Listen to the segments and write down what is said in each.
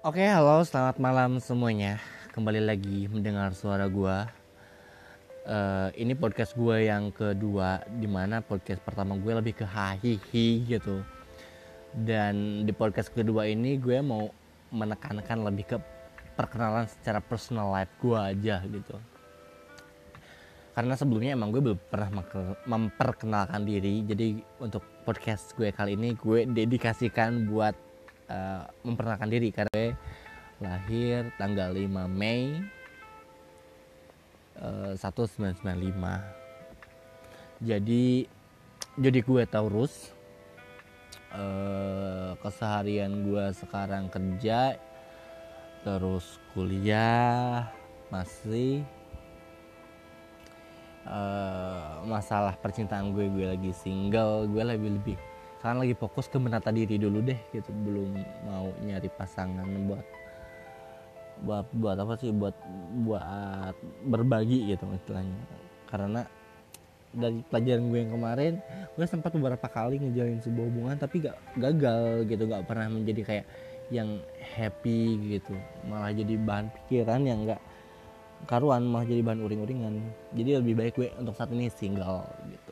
Oke, halo, selamat malam semuanya. Kembali lagi mendengar suara gua. Eh, ini podcast gue yang kedua, di mana podcast pertama gue lebih ke hahihi gitu. Dan di podcast kedua ini gue mau menekankan lebih ke perkenalan secara personal life gue aja gitu. Karena sebelumnya emang gue belum pernah memperkenalkan diri, jadi untuk podcast gue kali ini gue dedikasikan buat eh, memperkenalkan diri. Karena gue lahir tanggal 5 Mei eh, 1995 jadi jadi gue Taurus. Eh, keseharian gue sekarang kerja terus kuliah masih eh, masalah percintaan gue gue lagi single gue lebih lebih sekarang lagi fokus ke menata diri dulu deh gitu. Belum mau nyari pasangan buat buat buat apa sih? Buat buat berbagi gitu istilahnya. Karena dari pelajaran gue yang kemarin gue sempat beberapa kali ngejalin sebuah hubungan tapi gak gagal gitu. Gak pernah menjadi kayak yang happy gitu. Malah jadi bahan pikiran yang gak karuan malah jadi bahan uring-uringan. Jadi lebih baik gue untuk saat ini single gitu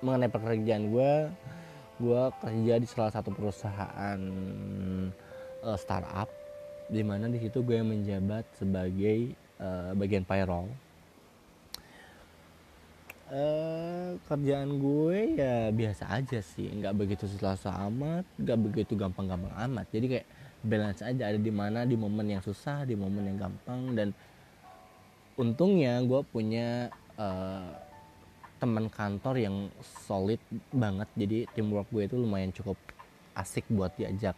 mengenai pekerjaan gue gue kerja di salah satu perusahaan eh, startup di mana di situ gue menjabat sebagai eh, bagian payroll. Eh kerjaan gue ya biasa aja sih nggak begitu susah amat nggak begitu gampang-gampang amat. Jadi kayak balance aja ada di mana di momen yang susah di momen yang gampang. Dan untungnya gue punya eh, teman kantor yang solid banget. Jadi teamwork gue itu lumayan cukup asik buat diajak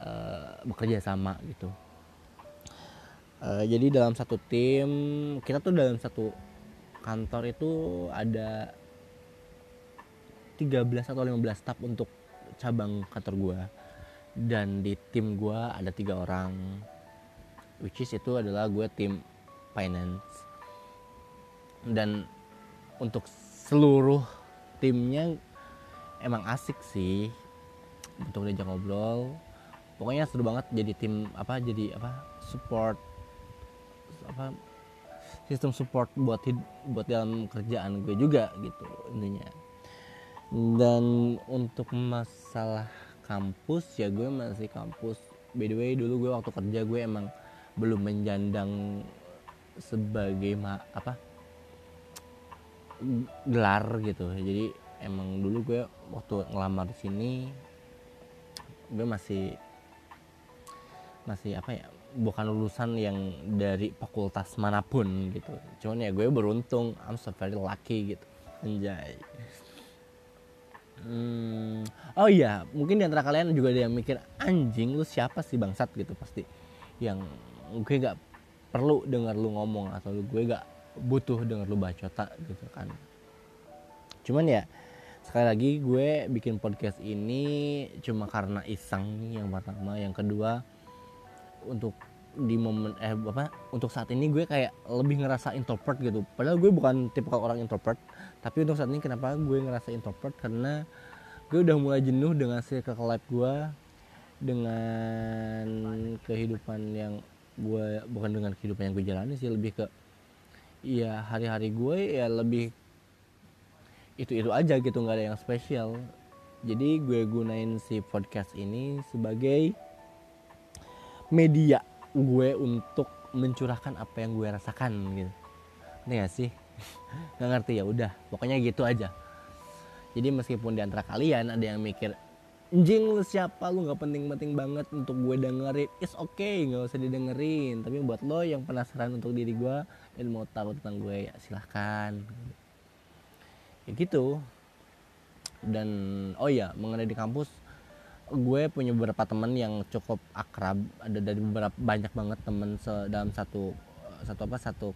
eh, bekerja sama gitu. Eh, jadi dalam satu tim kita tuh dalam satu kantor itu ada 13 atau 15 staff untuk cabang kantor gua. Dan di tim gua ada tiga orang which is itu adalah gue tim finance. Dan untuk seluruh timnya emang asik sih. Untuk diajak ngobrol. Pokoknya seru banget jadi tim apa jadi apa support apa sistem support buat hid- buat dalam kerjaan gue juga gitu intinya. Dan untuk masalah kampus ya gue masih kampus. By the way dulu gue waktu kerja gue emang belum menjandang sebagai ma apa gelar gitu. Jadi emang dulu gue waktu ngelamar di sini gue masih masih apa ya bukan lulusan yang dari fakultas mana pun gitu. Cuman ya gue beruntung I'm so very lucky gitu. Anjay. Hmm, oh iya mungkin di antara kalian juga ada yang mikir anjing lu siapa sih bangsat? gitu pasti. Yang gue gak perlu dengar lu ngomong atau gue gak butuh dengar lu bacota gitu kan. Cuman ya sekali lagi gue bikin podcast ini cuma karena iseng yang pertama. Yang kedua untuk di momen eh apa untuk saat ini gue kayak lebih ngerasa introvert gitu. Padahal gue bukan tipe orang introvert tapi untuk saat ini kenapa gue ngerasa introvert? Karena gue udah mulai jenuh dengan circle life gue dengan kehidupan yang gue bukan dengan kehidupan yang gue jalani sih lebih ke ya hari-hari gue ya lebih itu itu aja gitu nggak ada yang spesial. Jadi gue gunain si podcast ini sebagai media gue untuk mencurahkan apa yang gue rasakan gitu. Ini gak sih? Nggak ngerti ya udah pokoknya gitu aja. Jadi meskipun di antara kalian ada yang mikir anjing lu siapa? Lu nggak penting-penting banget untuk gue dengerin. It's okay nggak usah didengerin. Tapi buat lo yang penasaran untuk diri gue dan mau tahu tentang gue ya silahkan. Ya gitu. Dan oh ya mengenai di kampus gue punya beberapa temen yang cukup akrab. Ada dari beberapa banyak banget temen dalam satu satu apa satu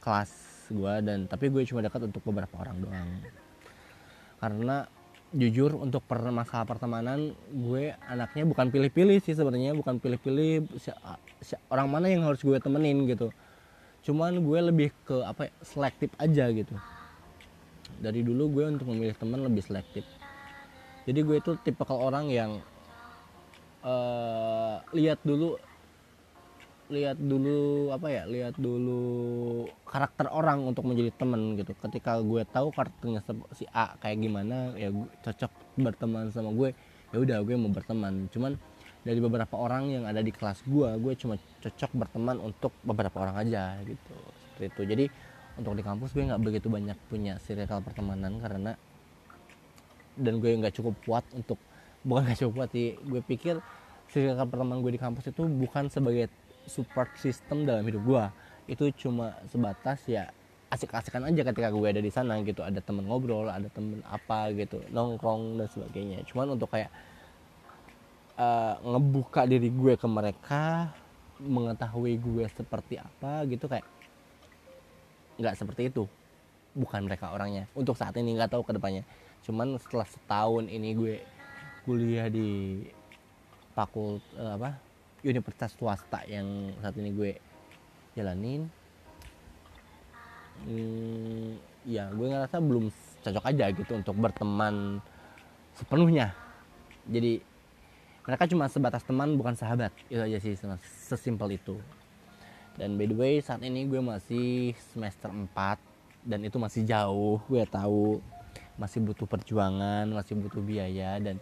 kelas gue. Dan tapi gue cuma dekat untuk beberapa orang doang. Karena jujur untuk per masalah pertemanan gue anaknya bukan pilih-pilih sih sebenarnya bukan pilih-pilih si- orang mana yang harus gue temenin gitu. Cuman gue lebih ke apa ya, selektif aja gitu. Dari dulu gue untuk memilih teman lebih selektif. Jadi gue itu tipe orang yang eh lihat dulu lihat dulu apa ya lihat dulu karakter orang untuk menjadi teman gitu. Ketika gue tahu karakternya si A kayak gimana ya cocok berteman sama gue ya udah gue mau berteman. Cuman dari beberapa orang yang ada di kelas gue gue cuma cocok berteman untuk beberapa orang aja gitu seperti itu. Jadi untuk di kampus gue nggak begitu banyak punya circle pertemanan karena dan gue nggak cukup kuat untuk bukan nggak cukup kuat sih gue pikir circle pertemanan gue di kampus itu bukan sebagai support system dalam hidup gue itu cuma sebatas ya asik-asikan aja ketika gue ada di sana gitu. Ada temen ngobrol ada temen apa gitu nongkrong dan sebagainya. Cuman untuk kayak uh, ngebuka diri gue ke mereka mengetahui gue seperti apa gitu kayak nggak seperti itu. Bukan mereka orangnya. Untuk saat ini nggak tahu ke depannya cuman setelah setahun ini gue kuliah di fakult uh, apa universitas swasta yang saat ini gue jalanin. Hmm, ya gue ngerasa belum cocok aja gitu untuk berteman sepenuhnya. Jadi mereka cuma sebatas teman bukan sahabat. Itu aja sih sesimpel itu. Dan by the way saat ini gue masih semester 4 dan itu masih jauh gue tahu. Masih butuh perjuangan masih butuh biaya dan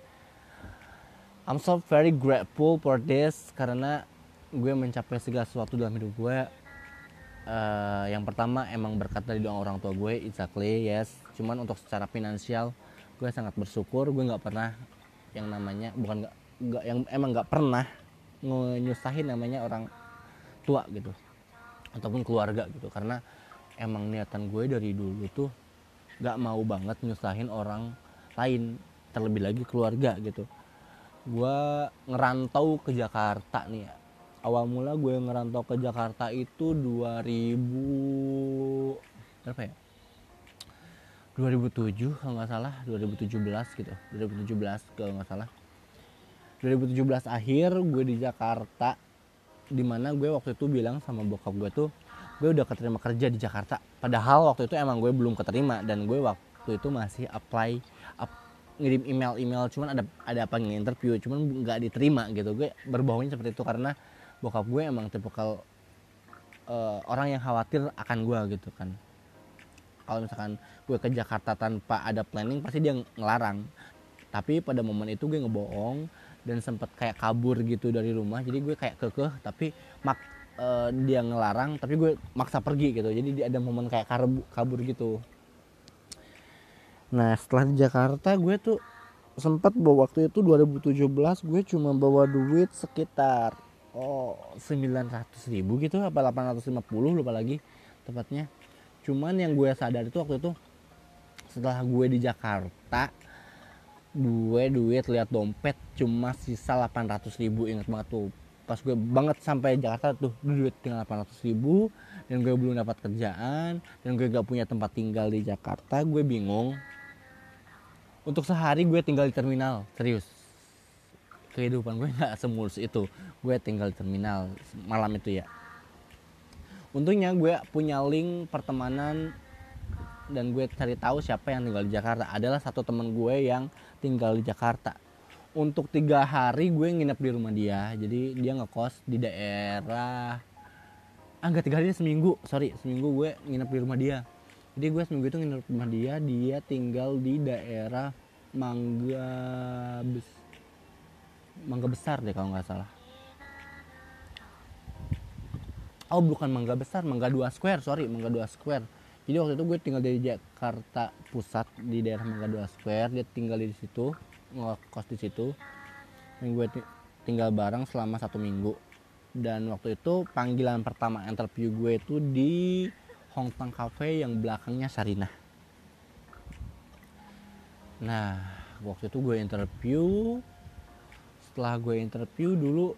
I'm so very grateful for this karena gue mencapai segala sesuatu dalam hidup gue. Uh, yang pertama emang berkat dari doa orang tua gue exactly yes. Cuman untuk secara finansial gue sangat bersyukur. Gue nggak pernah yang namanya bukan nggak nggak yang emang nggak pernah nyusahin namanya orang tua gitu. Ataupun keluarga gitu. Karena emang niatan gue dari dulu tuh nggak mau banget nyusahin orang lain terlebih lagi keluarga gitu gue ngerantau ke Jakarta nih ya. awal mula gue ngerantau ke Jakarta itu 2000 berapa ya? 2007 kalau nggak salah 2017 gitu. 2017 kalau nggak salah. 2017 akhir gue di Jakarta di mana gue waktu itu bilang sama bokap gue tuh gue udah keterima kerja di Jakarta. Padahal waktu itu emang gue belum keterima dan gue waktu itu masih apply ngirim email-email cuman ada ada nih interview cuman nggak diterima gitu. Gue berbohongnya seperti itu karena bokap gue emang tipikal uh, orang yang khawatir akan gue gitu kan. Kalau misalkan gue ke Jakarta tanpa ada planning pasti dia ngelarang. Tapi pada momen itu gue ngebohong dan sempet kayak kabur gitu dari rumah. Jadi gue kayak kekeh tapi mak uh, dia ngelarang tapi gue maksa pergi gitu. Jadi ada momen kayak kabur gitu Nah setelah di Jakarta gue tuh sempat bawa waktu itu 2017 gue cuma bawa duit sekitar oh 900 ribu gitu apa 850 lupa lagi tepatnya. Cuman yang gue sadar itu waktu itu setelah gue di Jakarta gue duit lihat dompet cuma sisa 800 ribu inget banget tuh. Pas gue banget sampai Jakarta tuh duit tinggal 800 ribu dan gue belum dapat kerjaan dan gue gak punya tempat tinggal di Jakarta gue bingung untuk sehari gue tinggal di terminal. Serius. Kehidupan gue nggak semulus itu. Gue tinggal di terminal malam itu ya. Untungnya gue punya link pertemanan dan gue cari tahu siapa yang tinggal di Jakarta. Adalah satu teman gue yang tinggal di Jakarta. Untuk tiga hari gue nginep di rumah dia. Jadi dia ngekos di daerah ah tiga hari seminggu. Sorry seminggu gue nginep di rumah dia jadi gue seminggu itu nginep rumah dia dia tinggal di daerah Mangga Bes Mangga Besar deh kalau nggak salah. Oh bukan Mangga Besar Mangga Dua Square sorry Mangga Dua Square. Jadi waktu itu gue tinggal di Jakarta Pusat di daerah Mangga Dua Square. Dia tinggal di situ ngekos di situ. Dan gue tinggal bareng selama satu minggu. Dan waktu itu panggilan pertama interview gue itu di Hongtang Cafe yang belakangnya Sarinah. Nah, waktu itu gue interview. Setelah gue interview dulu,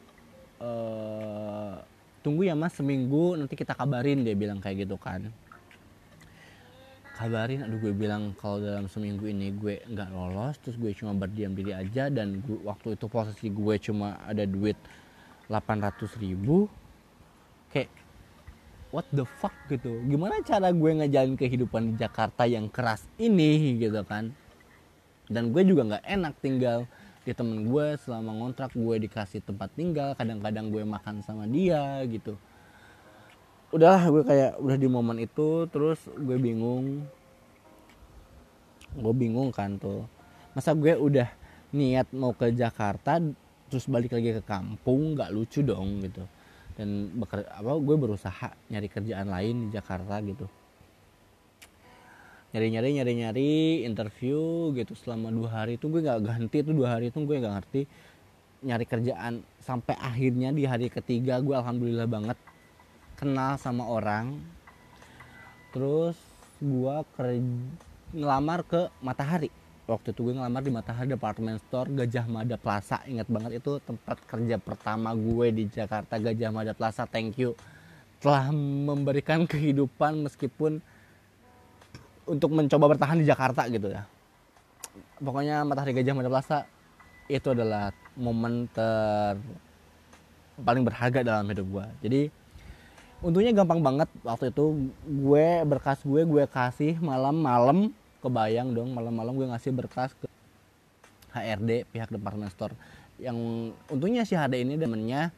uh, tunggu ya mas seminggu nanti kita kabarin dia bilang kayak gitu kan. Kabarin, aduh gue bilang kalau dalam seminggu ini gue nggak lolos, terus gue cuma berdiam diri aja dan gue, waktu itu posisi gue cuma ada duit 800 ribu kayak what the fuck gitu. Gimana cara gue ngejalin kehidupan di Jakarta yang keras ini gitu kan? Dan gue juga nggak enak tinggal di temen gue selama ngontrak gue dikasih tempat tinggal kadang-kadang gue makan sama dia gitu. Udahlah gue kayak udah di momen itu terus gue bingung. Gue bingung kan tuh. Masa gue udah niat mau ke Jakarta terus balik lagi ke kampung nggak lucu dong gitu dan beker, apa gue berusaha nyari kerjaan lain di Jakarta gitu. Nyari-nyari nyari-nyari interview gitu selama dua hari itu gue nggak ganti itu dua hari itu gue nggak ngerti nyari kerjaan. Sampai akhirnya di hari ketiga gue alhamdulillah banget kenal sama orang. Terus gue kerja ngelamar ke Matahari waktu itu gue ngelamar di Matahari Department Store Gajah Mada Plaza. Ingat banget itu tempat kerja pertama gue di Jakarta Gajah Mada Plaza. Thank you. Telah memberikan kehidupan meskipun untuk mencoba bertahan di Jakarta gitu ya. Pokoknya Matahari Gajah Mada Plaza itu adalah momen ter paling berharga dalam hidup gue. Jadi untungnya gampang banget. Waktu itu gue berkas gue gue kasih malam-malam kebayang dong malam-malam gue ngasih berkas ke HRD pihak department store. Yang untungnya si HD ini temennya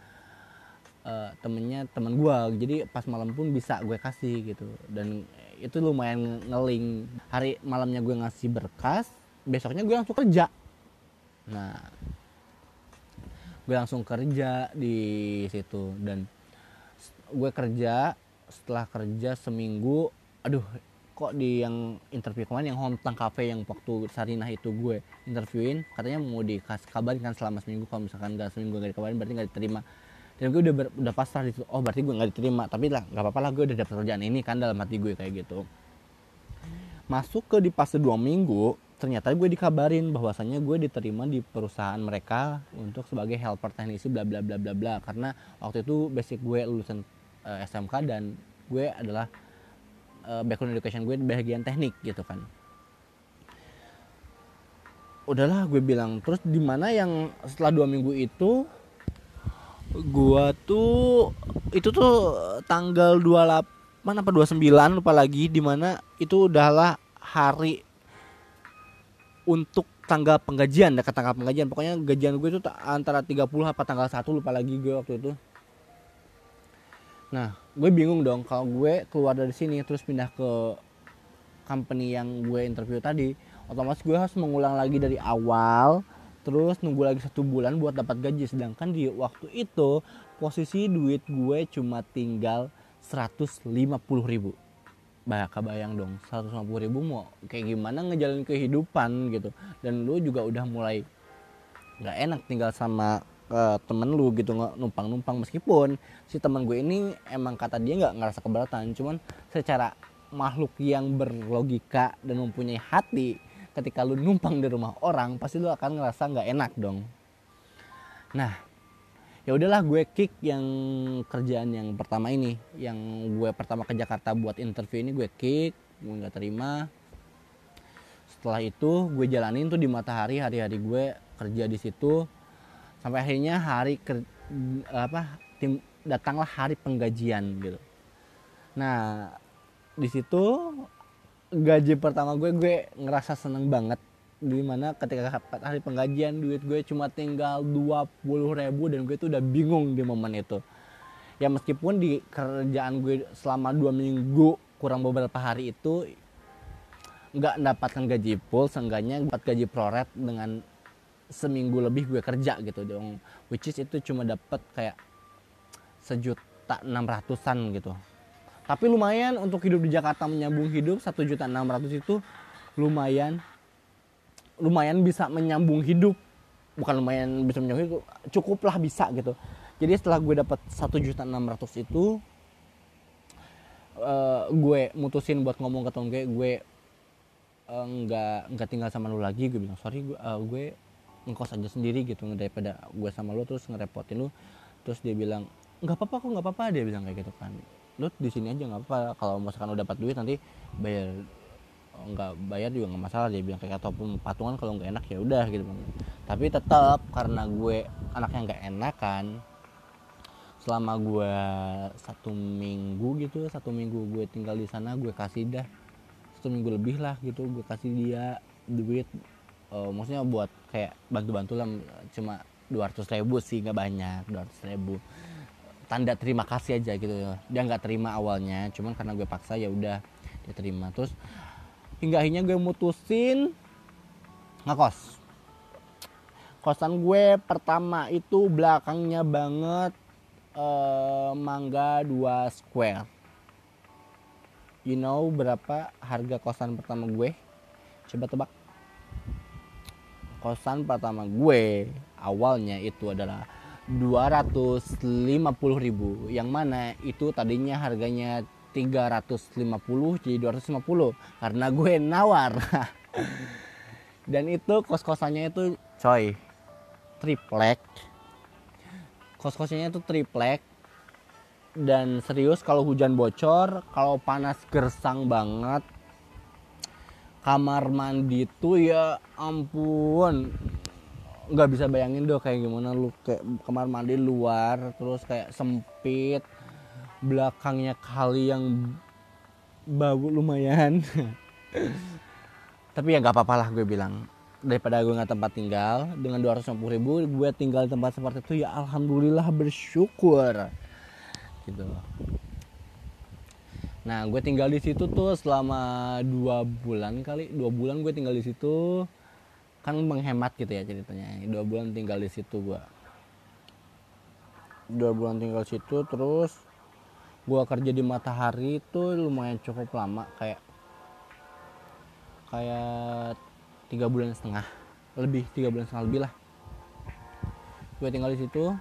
uh, temennya teman gue jadi pas malam pun bisa gue kasih gitu. Dan itu lumayan ngeling. Hari malamnya gue ngasih berkas besoknya gue langsung kerja. Nah gue langsung kerja di situ. Dan gue kerja setelah kerja seminggu aduh kok di yang interview kemarin yang hometown cafe yang waktu Sarinah itu gue interviewin katanya mau dikasih kabarin kan selama seminggu kalau misalkan gak seminggu gak dikabarin berarti gak diterima. Dan gue udah ber, udah pasrah di situ oh berarti gue nggak diterima. Tapi lah nggak apa-apa lah gue udah dapet kerjaan ini kan dalam hati gue kayak gitu. Masuk ke di fase dua minggu ternyata gue dikabarin bahwasannya gue diterima di perusahaan mereka untuk sebagai helper teknisi bla bla bla bla bla. Karena waktu itu basic gue lulusan uh, eh, SMK dan gue adalah uh, background education gue di bagian teknik gitu kan. Udahlah gue bilang terus di mana yang setelah dua minggu itu gua tuh itu tuh tanggal 28 apa 29 lupa lagi di mana itu udahlah hari untuk tanggal penggajian dekat tanggal penggajian. Pokoknya gajian gue itu antara 30 apa tanggal 1 lupa lagi gue waktu itu nah. Gue bingung dong kalau gue keluar dari sini terus pindah ke company yang gue interview tadi otomatis gue harus mengulang lagi dari awal terus nunggu lagi satu bulan buat dapat gaji. Sedangkan di waktu itu posisi duit gue cuma tinggal 150 ribu. Banyak kebayang dong 150 ribu mau kayak gimana ngejalin kehidupan gitu. Dan lu juga udah mulai nggak enak tinggal sama uh, temen lu gitu numpang numpang meskipun si temen gue ini emang kata dia nggak ngerasa keberatan cuman secara makhluk yang berlogika dan mempunyai hati ketika lu numpang di rumah orang pasti lu akan ngerasa nggak enak dong. Nah ya udahlah gue kick yang kerjaan yang pertama ini. Yang gue pertama ke Jakarta buat interview ini gue kick gue nggak terima. Setelah itu gue jalanin tuh di matahari hari-hari gue kerja di situ sampai akhirnya hari ker, apa tim datanglah hari penggajian gitu. Nah di situ gaji pertama gue gue ngerasa seneng banget. Di mana ketika hari penggajian duit gue cuma tinggal 20 ribu dan gue tuh udah bingung di momen itu. Ya meskipun di kerjaan gue selama dua minggu kurang beberapa hari itu nggak mendapatkan gaji full seenggaknya dapat gaji proret dengan seminggu lebih gue kerja gitu dong. Which is itu cuma dapat kayak sejuta enam ratusan gitu. Tapi lumayan untuk hidup di Jakarta menyambung hidup satu juta enam ratus itu lumayan lumayan bisa menyambung hidup. Bukan lumayan bisa menyambung hidup cukuplah bisa gitu. Jadi setelah gue dapat satu juta enam ratus itu uh, gue mutusin buat ngomong ke temen gue gue uh, nggak nggak tinggal sama lu lagi. Gue bilang sorry gue uh, gue ngkos aja sendiri gitu daripada gue sama lu terus ngerepotin lu. Terus dia bilang nggak apa-apa kok nggak apa-apa. Dia bilang kayak gitu kan. Lu di sini aja nggak apa kalau misalkan udah dapat duit nanti bayar nggak bayar juga nggak masalah. Dia bilang kayak ataupun patungan kalau nggak enak ya udah gitu. Tapi tetap karena gue anaknya nggak enak kan selama gue satu minggu gitu satu minggu gue tinggal di sana gue kasih dah. Satu minggu lebih lah gitu gue kasih dia duit. Uh, maksudnya buat kayak bantu-bantu lah cuma 200 ribu sih nggak banyak 200 ribu. Tanda terima kasih aja gitu. Dia nggak terima awalnya cuman karena gue paksa ya udah dia terima. Terus hingga akhirnya gue mutusin ngekos. Kosan gue pertama itu belakangnya banget uh, mangga 2 square. You know berapa harga kosan pertama gue? Coba tebak kosan pertama gue awalnya itu adalah 250.000 yang mana itu tadinya harganya 350 jadi 250 karena gue nawar. Dan itu kos-kosannya itu coy. triplek. Kos-kosannya itu triplek. Dan serius kalau hujan bocor kalau panas gersang banget kamar mandi tuh ya ampun. Nggak bisa bayangin dong kayak gimana lu kayak kamar mandi luar terus kayak sempit belakangnya kali yang bau lumayan. Tapi ya nggak apa-apa lah gue bilang. Daripada gue nggak tempat tinggal dengan 250 ribu gue tinggal di tempat seperti itu ya alhamdulillah bersyukur. Gitu Nah, gue tinggal di situ tuh selama dua bulan kali, dua bulan gue tinggal di situ. Kan menghemat gitu ya ceritanya. Dua bulan tinggal di situ gue. Dua bulan tinggal di situ, terus? Gue kerja di Matahari itu lumayan cukup lama kayak kayak tiga bulan setengah. Lebih tiga bulan setengah lebih lah. Gue tinggal di situ.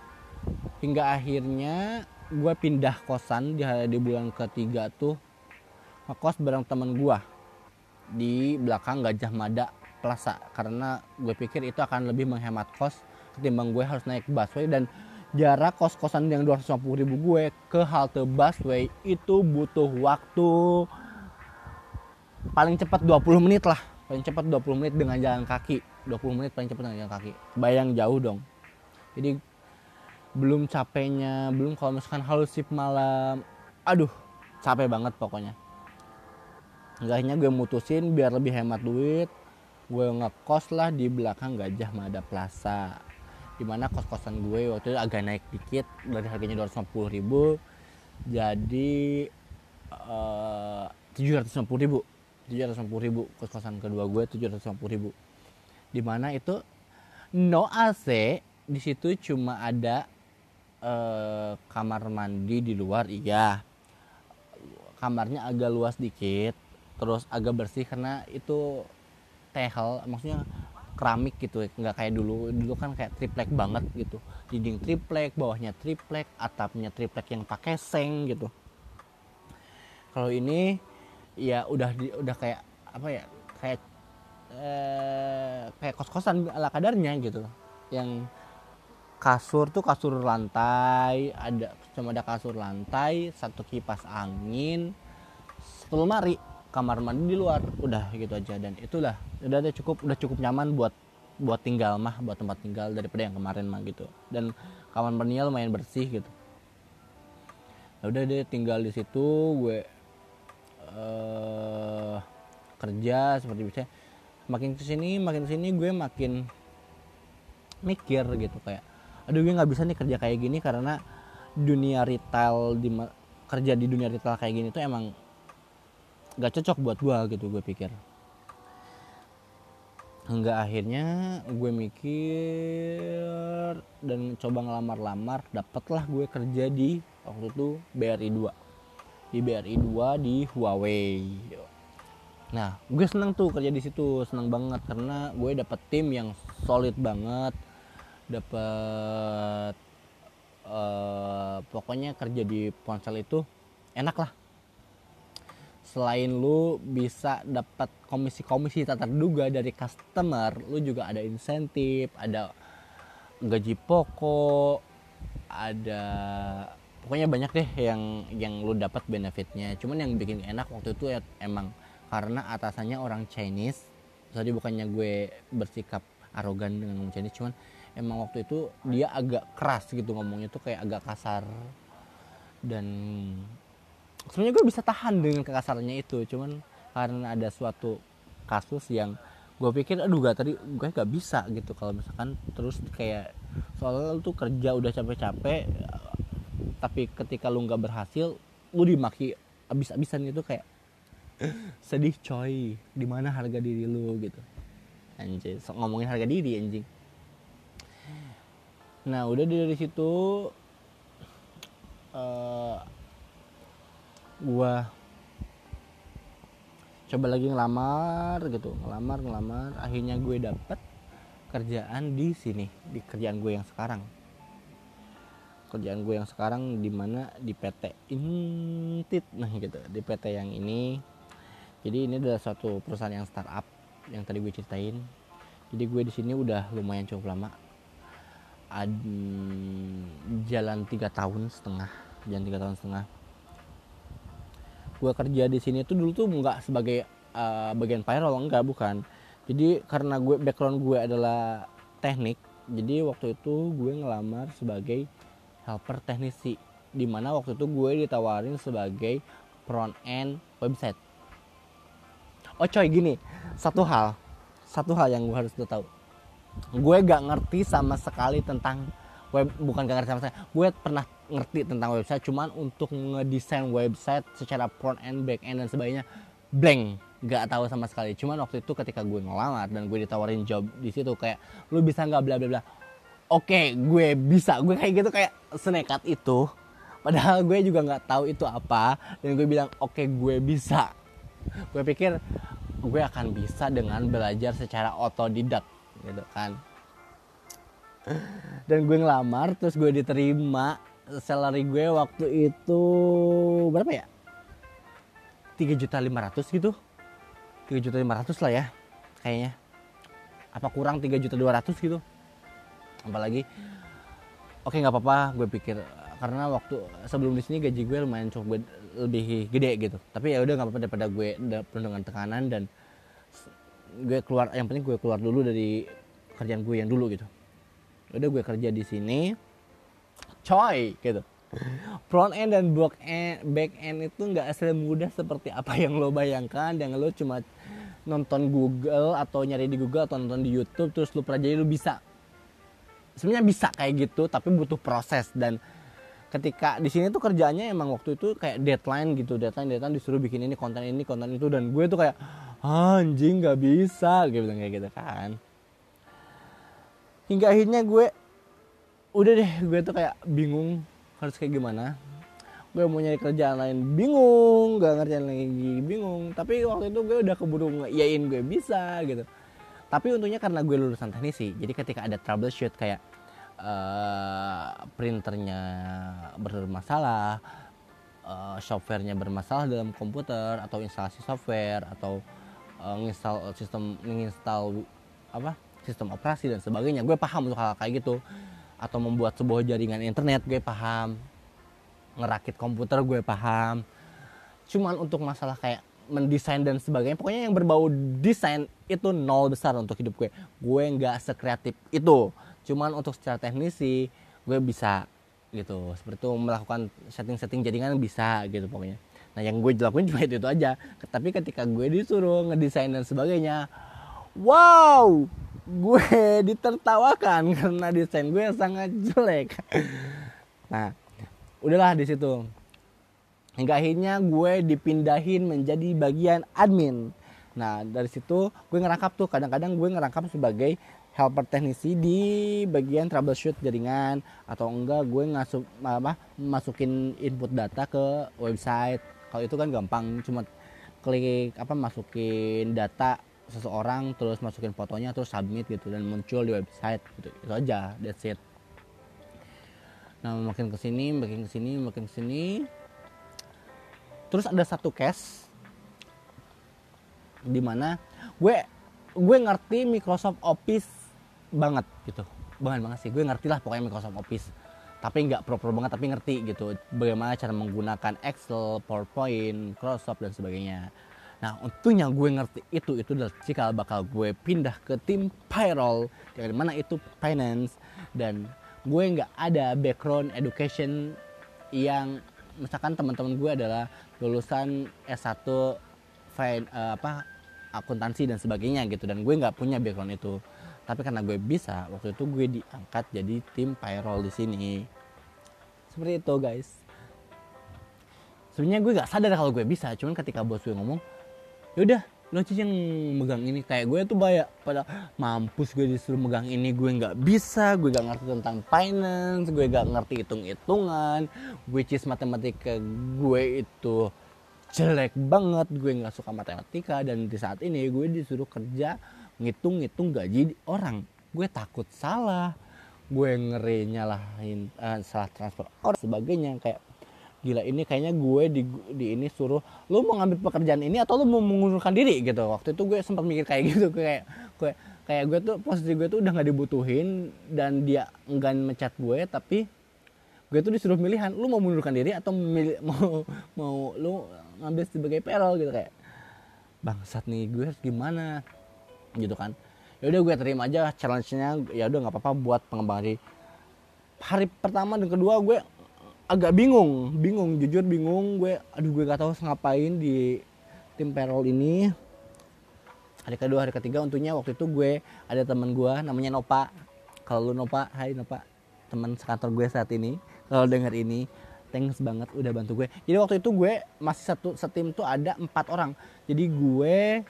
Hingga akhirnya gue pindah kosan di, di bulan ketiga tuh ngekos bareng temen gue di belakang Gajah Mada Plaza karena gue pikir itu akan lebih menghemat kos ketimbang gue harus naik busway. Dan jarak kos-kosan yang 250 ribu gue ke halte busway itu butuh waktu paling cepat 20 menit lah. Paling cepat 20 menit dengan jalan kaki. 20 menit paling cepat dengan jalan kaki. Bayang jauh dong. Jadi belum capeknya belum kalau misalkan halusip malam. Aduh capek banget pokoknya. Enggaknya gue mutusin biar lebih hemat duit. Gue ngekos lah di belakang Gajah Mada Plaza. Di mana kos-kosan gue waktu itu agak naik dikit dari harganya 250 ribu. Jadi eh, tujuh ratus lima puluh ribu. Tujuh ratus puluh ribu kos-kosan kedua gue tujuh ratus puluh ribu. Di mana itu no AC di situ cuma ada eh, kamar mandi di luar iya. Kamarnya agak luas dikit terus agak bersih karena itu tehel maksudnya keramik gitu nggak kayak dulu. Dulu kan kayak triplek banget gitu. Dinding triplek bawahnya triplek atapnya triplek yang pakai seng gitu. Kalau ini ya udah udah kayak apa ya kayak eh, kayak kos-kosan ala kadarnya gitu. Yang kasur tuh kasur lantai ada cuma ada kasur lantai satu kipas angin satu lemari kamar mandi di luar udah gitu aja. Dan itulah udah ada cukup udah cukup nyaman buat buat tinggal mah buat tempat tinggal daripada yang kemarin mah gitu. Dan kamar mandinya lumayan bersih gitu. Ya udah deh tinggal di situ gue uh, kerja seperti biasa. Makin ke sini makin ke sini gue makin mikir gitu kayak aduh gue nggak bisa nih kerja kayak gini karena dunia retail di kerja di dunia retail kayak gini tuh emang gak cocok buat gue gitu gue pikir. Hingga akhirnya gue mikir dan coba ngelamar-lamar dapatlah gue kerja di waktu itu BRI 2 di BRI 2 di Huawei. Nah gue seneng tuh kerja di situ seneng banget karena gue dapet tim yang solid banget dapat uh, pokoknya kerja di ponsel itu enak lah. Selain lu bisa dapat komisi-komisi tak terduga dari customer lu juga ada insentif ada gaji pokok ada pokoknya banyak deh yang yang lu dapat benefitnya. Cuman yang bikin enak waktu itu ya emang karena atasannya orang Chinese. Tadi bukannya gue bersikap arogan dengan ngomong Chinese cuman emang waktu itu dia agak keras gitu ngomongnya tuh kayak agak kasar. Dan sebenarnya gue bisa tahan dengan kekasarannya itu. Cuman karena ada suatu kasus yang gue pikir aduh gak tadi gue gak bisa gitu. Kalau misalkan terus kayak soalnya lu tuh kerja udah capek-capek tapi ketika lu nggak berhasil lu dimaki abis-abisan gitu. Kayak sedih coy. Di mana harga diri lu? Gitu. Anjing so, ngomongin harga diri anjing nah udah dari situ uh, gua coba lagi ngelamar gitu ngelamar ngelamar. Akhirnya gue dapet kerjaan di sini di kerjaan gue yang sekarang. Kerjaan gue yang sekarang di mana? Di PT Intit nah gitu di PT yang ini. Jadi ini adalah suatu perusahaan yang startup yang tadi gue ceritain. Jadi gue di sini udah lumayan cukup lama jalan tiga tahun setengah jalan tiga tahun setengah. Gue kerja di sini tuh dulu tuh nggak sebagai uh, bagian payroll enggak bukan. Jadi karena gue background gue adalah teknik jadi waktu itu gue ngelamar sebagai helper teknisi di mana waktu itu gue ditawarin sebagai front end website. Oh coy gini satu hal satu hal yang gue harus tahu gue gak ngerti sama sekali tentang web bukan gak ngerti sama sekali. Gue pernah ngerti tentang website cuman untuk ngedesain website secara front end back end dan sebagainya blank. Gak tahu sama sekali. Cuman waktu itu ketika gue ngelamar dan gue ditawarin job di situ kayak lu bisa nggak bla bla bla. Oke gue bisa. Gue kayak gitu kayak senekat itu. Padahal gue juga nggak tahu itu apa. Dan gue bilang oke gue bisa. Gue pikir gue akan bisa dengan belajar secara otodidak gitu kan. Dan gue ngelamar terus gue diterima. Salary gue waktu itu berapa ya? tiga juta lima ratus gitu. tiga juta lima ratus lah ya kayaknya. Apa kurang tiga juta dua ratus gitu. Apalagi oke nggak apa-apa gue pikir karena waktu sebelum di sini gaji gue lumayan cukup lebih gede gitu. Tapi ya udah nggak apa-apa daripada gue penuh dengan tekanan dan gue keluar yang penting gue keluar dulu dari kerjaan gue yang dulu gitu. Udah gue kerja di sini coy gitu. Front end dan back end, back end itu nggak semudah seperti apa yang lo bayangkan yang lo cuma nonton Google atau nyari di Google atau nonton di YouTube terus lo pelajari lo bisa. Sebenarnya bisa kayak gitu tapi butuh proses. Dan ketika di sini tuh kerjanya emang waktu itu kayak deadline gitu deadline deadline disuruh bikin ini konten ini konten itu. Dan gue tuh kayak anjing nggak bisa. Gitu kayak gitu kan. Hingga akhirnya gue udah deh gue tuh kayak bingung harus kayak gimana. Gue mau nyari kerjaan lain bingung gak ngerjain lagi bingung. Tapi waktu itu gue udah keburu ngiyain gue bisa gitu. Tapi untungnya karena gue lulusan teknisi jadi ketika ada troubleshoot kayak uh, printernya bermasalah uh, softwarenya bermasalah dalam komputer atau instalasi software atau uh, nginstal sistem menginstal apa sistem operasi dan sebagainya. Gue paham untuk hal, -hal kayak gitu. Atau membuat sebuah jaringan internet gue paham. Ngerakit komputer gue paham. Cuman untuk masalah kayak mendesain dan sebagainya pokoknya yang berbau desain itu nol besar untuk hidup gue. Gue nggak sekreatif itu. Cuman untuk secara teknisi gue bisa gitu. Seperti itu melakukan setting-setting jaringan bisa gitu pokoknya nah yang gue lakuin cuma itu, itu aja. Tapi ketika gue disuruh ngedesain dan sebagainya wow gue ditertawakan karena desain gue sangat jelek. Nah udahlah di situ. Hingga akhirnya gue dipindahin menjadi bagian admin. Nah dari situ gue ngerangkap tuh. Kadang-kadang gue ngerangkap sebagai helper teknisi di bagian troubleshoot jaringan. Atau enggak gue ngasup apa masukin input data ke website kalau itu kan gampang cuma klik apa masukin data seseorang terus masukin fotonya terus submit gitu dan muncul di website gitu. Itu aja that's it. Nah makin ke sini makin ke sini makin ke sini terus ada satu case di mana gue gue ngerti Microsoft Office banget gitu. Banget banget sih gue ngerti lah pokoknya Microsoft Office tapi nggak pro-pro banget tapi ngerti gitu. Bagaimana cara menggunakan Excel, PowerPoint, Microsoft dan sebagainya. Nah untungnya gue ngerti itu itu adalah cikal bakal gue pindah ke tim payroll. Yang mana itu? Finance. Dan gue nggak ada background education yang misalkan teman-teman gue adalah lulusan S1 fin, uh, apa akuntansi dan sebagainya gitu. Dan gue nggak punya background itu tapi karena gue bisa waktu itu gue diangkat jadi tim payroll di sini. Seperti itu guys. Sebenarnya gue nggak sadar kalau gue bisa cuman ketika bos gue ngomong yaudah lo cici yang megang ini. Kayak gue tuh banyak pada mampus gue disuruh megang ini gue nggak bisa gue nggak ngerti tentang finance gue nggak ngerti hitung hitungan which is matematika gue itu jelek banget gue nggak suka matematika dan di saat ini gue disuruh kerja ngitung-ngitung gaji orang. Gue takut salah. Gue ngeri nyalahin uh, salah transfer orang sebagainya. Kayak gila ini kayaknya gue di, di ini suruh lu mau ngambil pekerjaan ini atau lu mau mengundurkan diri? Gitu. Waktu itu gue sempat mikir kayak gitu. Kayak gue kayak gue tuh posisi gue tuh udah nggak dibutuhin dan dia enggan mencat gue tapi gue tuh disuruh pilihan lu mau mengundurkan diri atau memilih, mau mau lu ngambil sebagai perol gitu kayak bangsat nih gue harus gimana gitu kan. Ya udah gue terima aja challenge-nya. Ya udah nggak apa-apa buat pengembang hari. Hari pertama dan kedua gue agak bingung. Bingung jujur bingung. Gue aduh gue gak tahu ngapain di tim payroll ini. Hari kedua hari ketiga untungnya waktu itu gue ada teman gue namanya Nopa. Kalau lu Nopa Hai Nopa. Teman sekantor gue saat ini. Kalau denger ini thanks banget udah bantu gue jadi waktu itu gue masih satu setim tuh ada empat orang. Jadi gue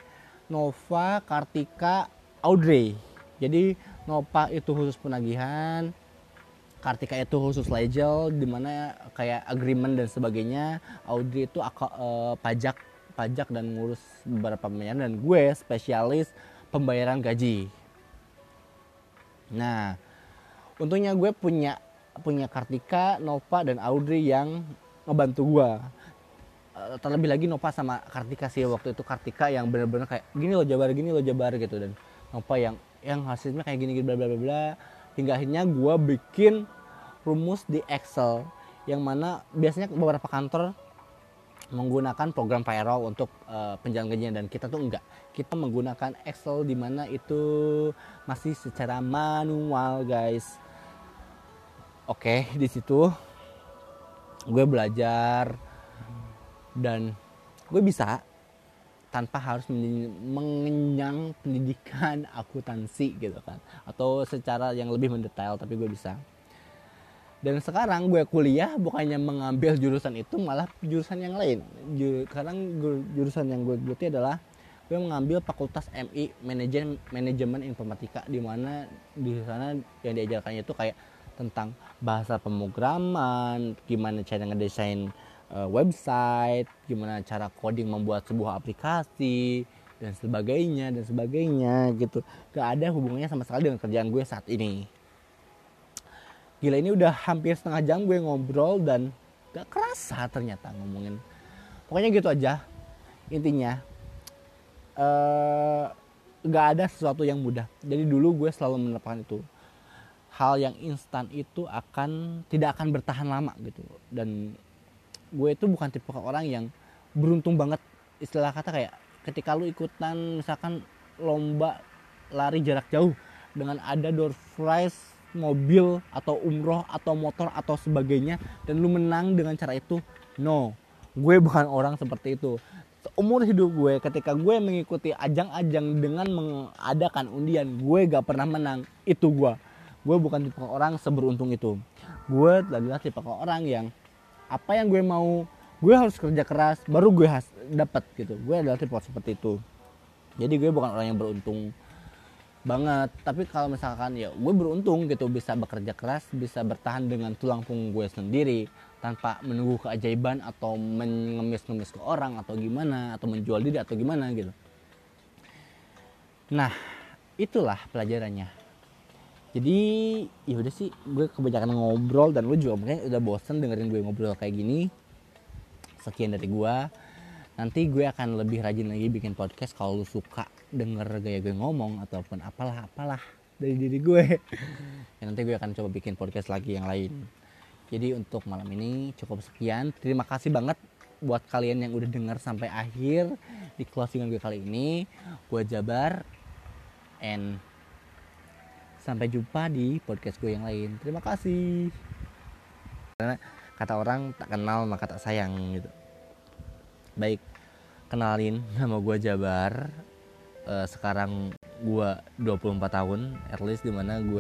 Nova Kartika Audrey. Jadi Nova itu khusus penagihan Kartika itu khusus legal di mana kayak agreement dan sebagainya Audrey itu uh, pajak pajak dan ngurus beberapa pembayaran dan gue spesialis pembayaran gaji. Nah untungnya gue punya punya Kartika Nova dan Audrey yang ngebantu gue terlebih lagi Nova sama Kartika sih waktu itu Kartika yang bener-bener kayak gini loh Jabar gini loh Jabar gitu. Dan Nova yang yang hasilnya kayak gini gini bla bla bla bla. Hingga akhirnya gue bikin rumus di Excel yang mana biasanya beberapa kantor menggunakan program payroll untuk uh, penjalan gajinya dan kita tuh enggak. Kita menggunakan Excel di mana itu masih secara manual guys. Oke di situ gue belajar dan gue bisa tanpa harus mengenyang pendidikan akuntansi gitu kan. Atau secara yang lebih mendetail tapi gue bisa. Dan sekarang gue kuliah bukannya mengambil jurusan itu malah jurusan yang lain. Sekarang jurusan yang gue geluti adalah gue mengambil fakultas MI manajemen manajemen informatika di mana di sana yang diajarkannya itu kayak tentang bahasa pemrograman gimana cara ngedesain uh, website, gimana cara coding membuat sebuah aplikasi dan sebagainya dan sebagainya gitu. Gak ada hubungannya sama sekali dengan kerjaan gue saat ini. Gila ini udah hampir setengah jam gue ngobrol dan gak kerasa ternyata ngomongin. Pokoknya gitu aja. Intinya uh, gak ada sesuatu yang mudah. Jadi dulu gue selalu menerapkan itu. Hal yang instan itu akan tidak akan bertahan lama gitu dan gue itu bukan tipe orang yang beruntung banget. Istilah kata kayak ketika lu ikutan misalkan lomba lari jarak jauh dengan ada door prize mobil atau umroh atau motor atau sebagainya dan lu menang dengan cara itu no. Gue bukan orang seperti itu. Umur hidup gue ketika gue mengikuti ajang-ajang dengan mengadakan undian gue gak pernah menang. Itu gue. Gue bukan tipe orang seberuntung itu. Gue adalah tipe orang yang apa yang gue mau gue harus kerja keras baru gue has dapat gitu. Gue adalah tipe seperti itu. Jadi gue bukan orang yang beruntung banget. Tapi kalau misalkan ya gue beruntung gitu bisa bekerja keras bisa bertahan dengan tulang punggung gue sendiri tanpa menunggu keajaiban atau mengemis-ngemis ke orang atau gimana atau menjual diri atau gimana gitu. Nah itulah pelajarannya jadi ya udah sih gue kebanyakan ngobrol dan lu juga mungkin udah bosen dengerin gue ngobrol kayak gini. Sekian dari gue nanti gue akan lebih rajin lagi bikin podcast kalau lu suka denger gaya gue ngomong ataupun apalah apalah dari diri gue. Ya, nanti gue akan coba bikin podcast lagi yang lain. Jadi untuk malam ini cukup sekian. Terima kasih banget buat kalian yang udah denger sampai akhir di closingan gue kali ini. Gue Jabar and Sampai jumpa di podcast gue yang lain. Terima kasih. Karena kata orang tak kenal maka tak sayang gitu. Baik, kenalin nama gue Jabar uh, sekarang gue 24 tahun at least di mana gue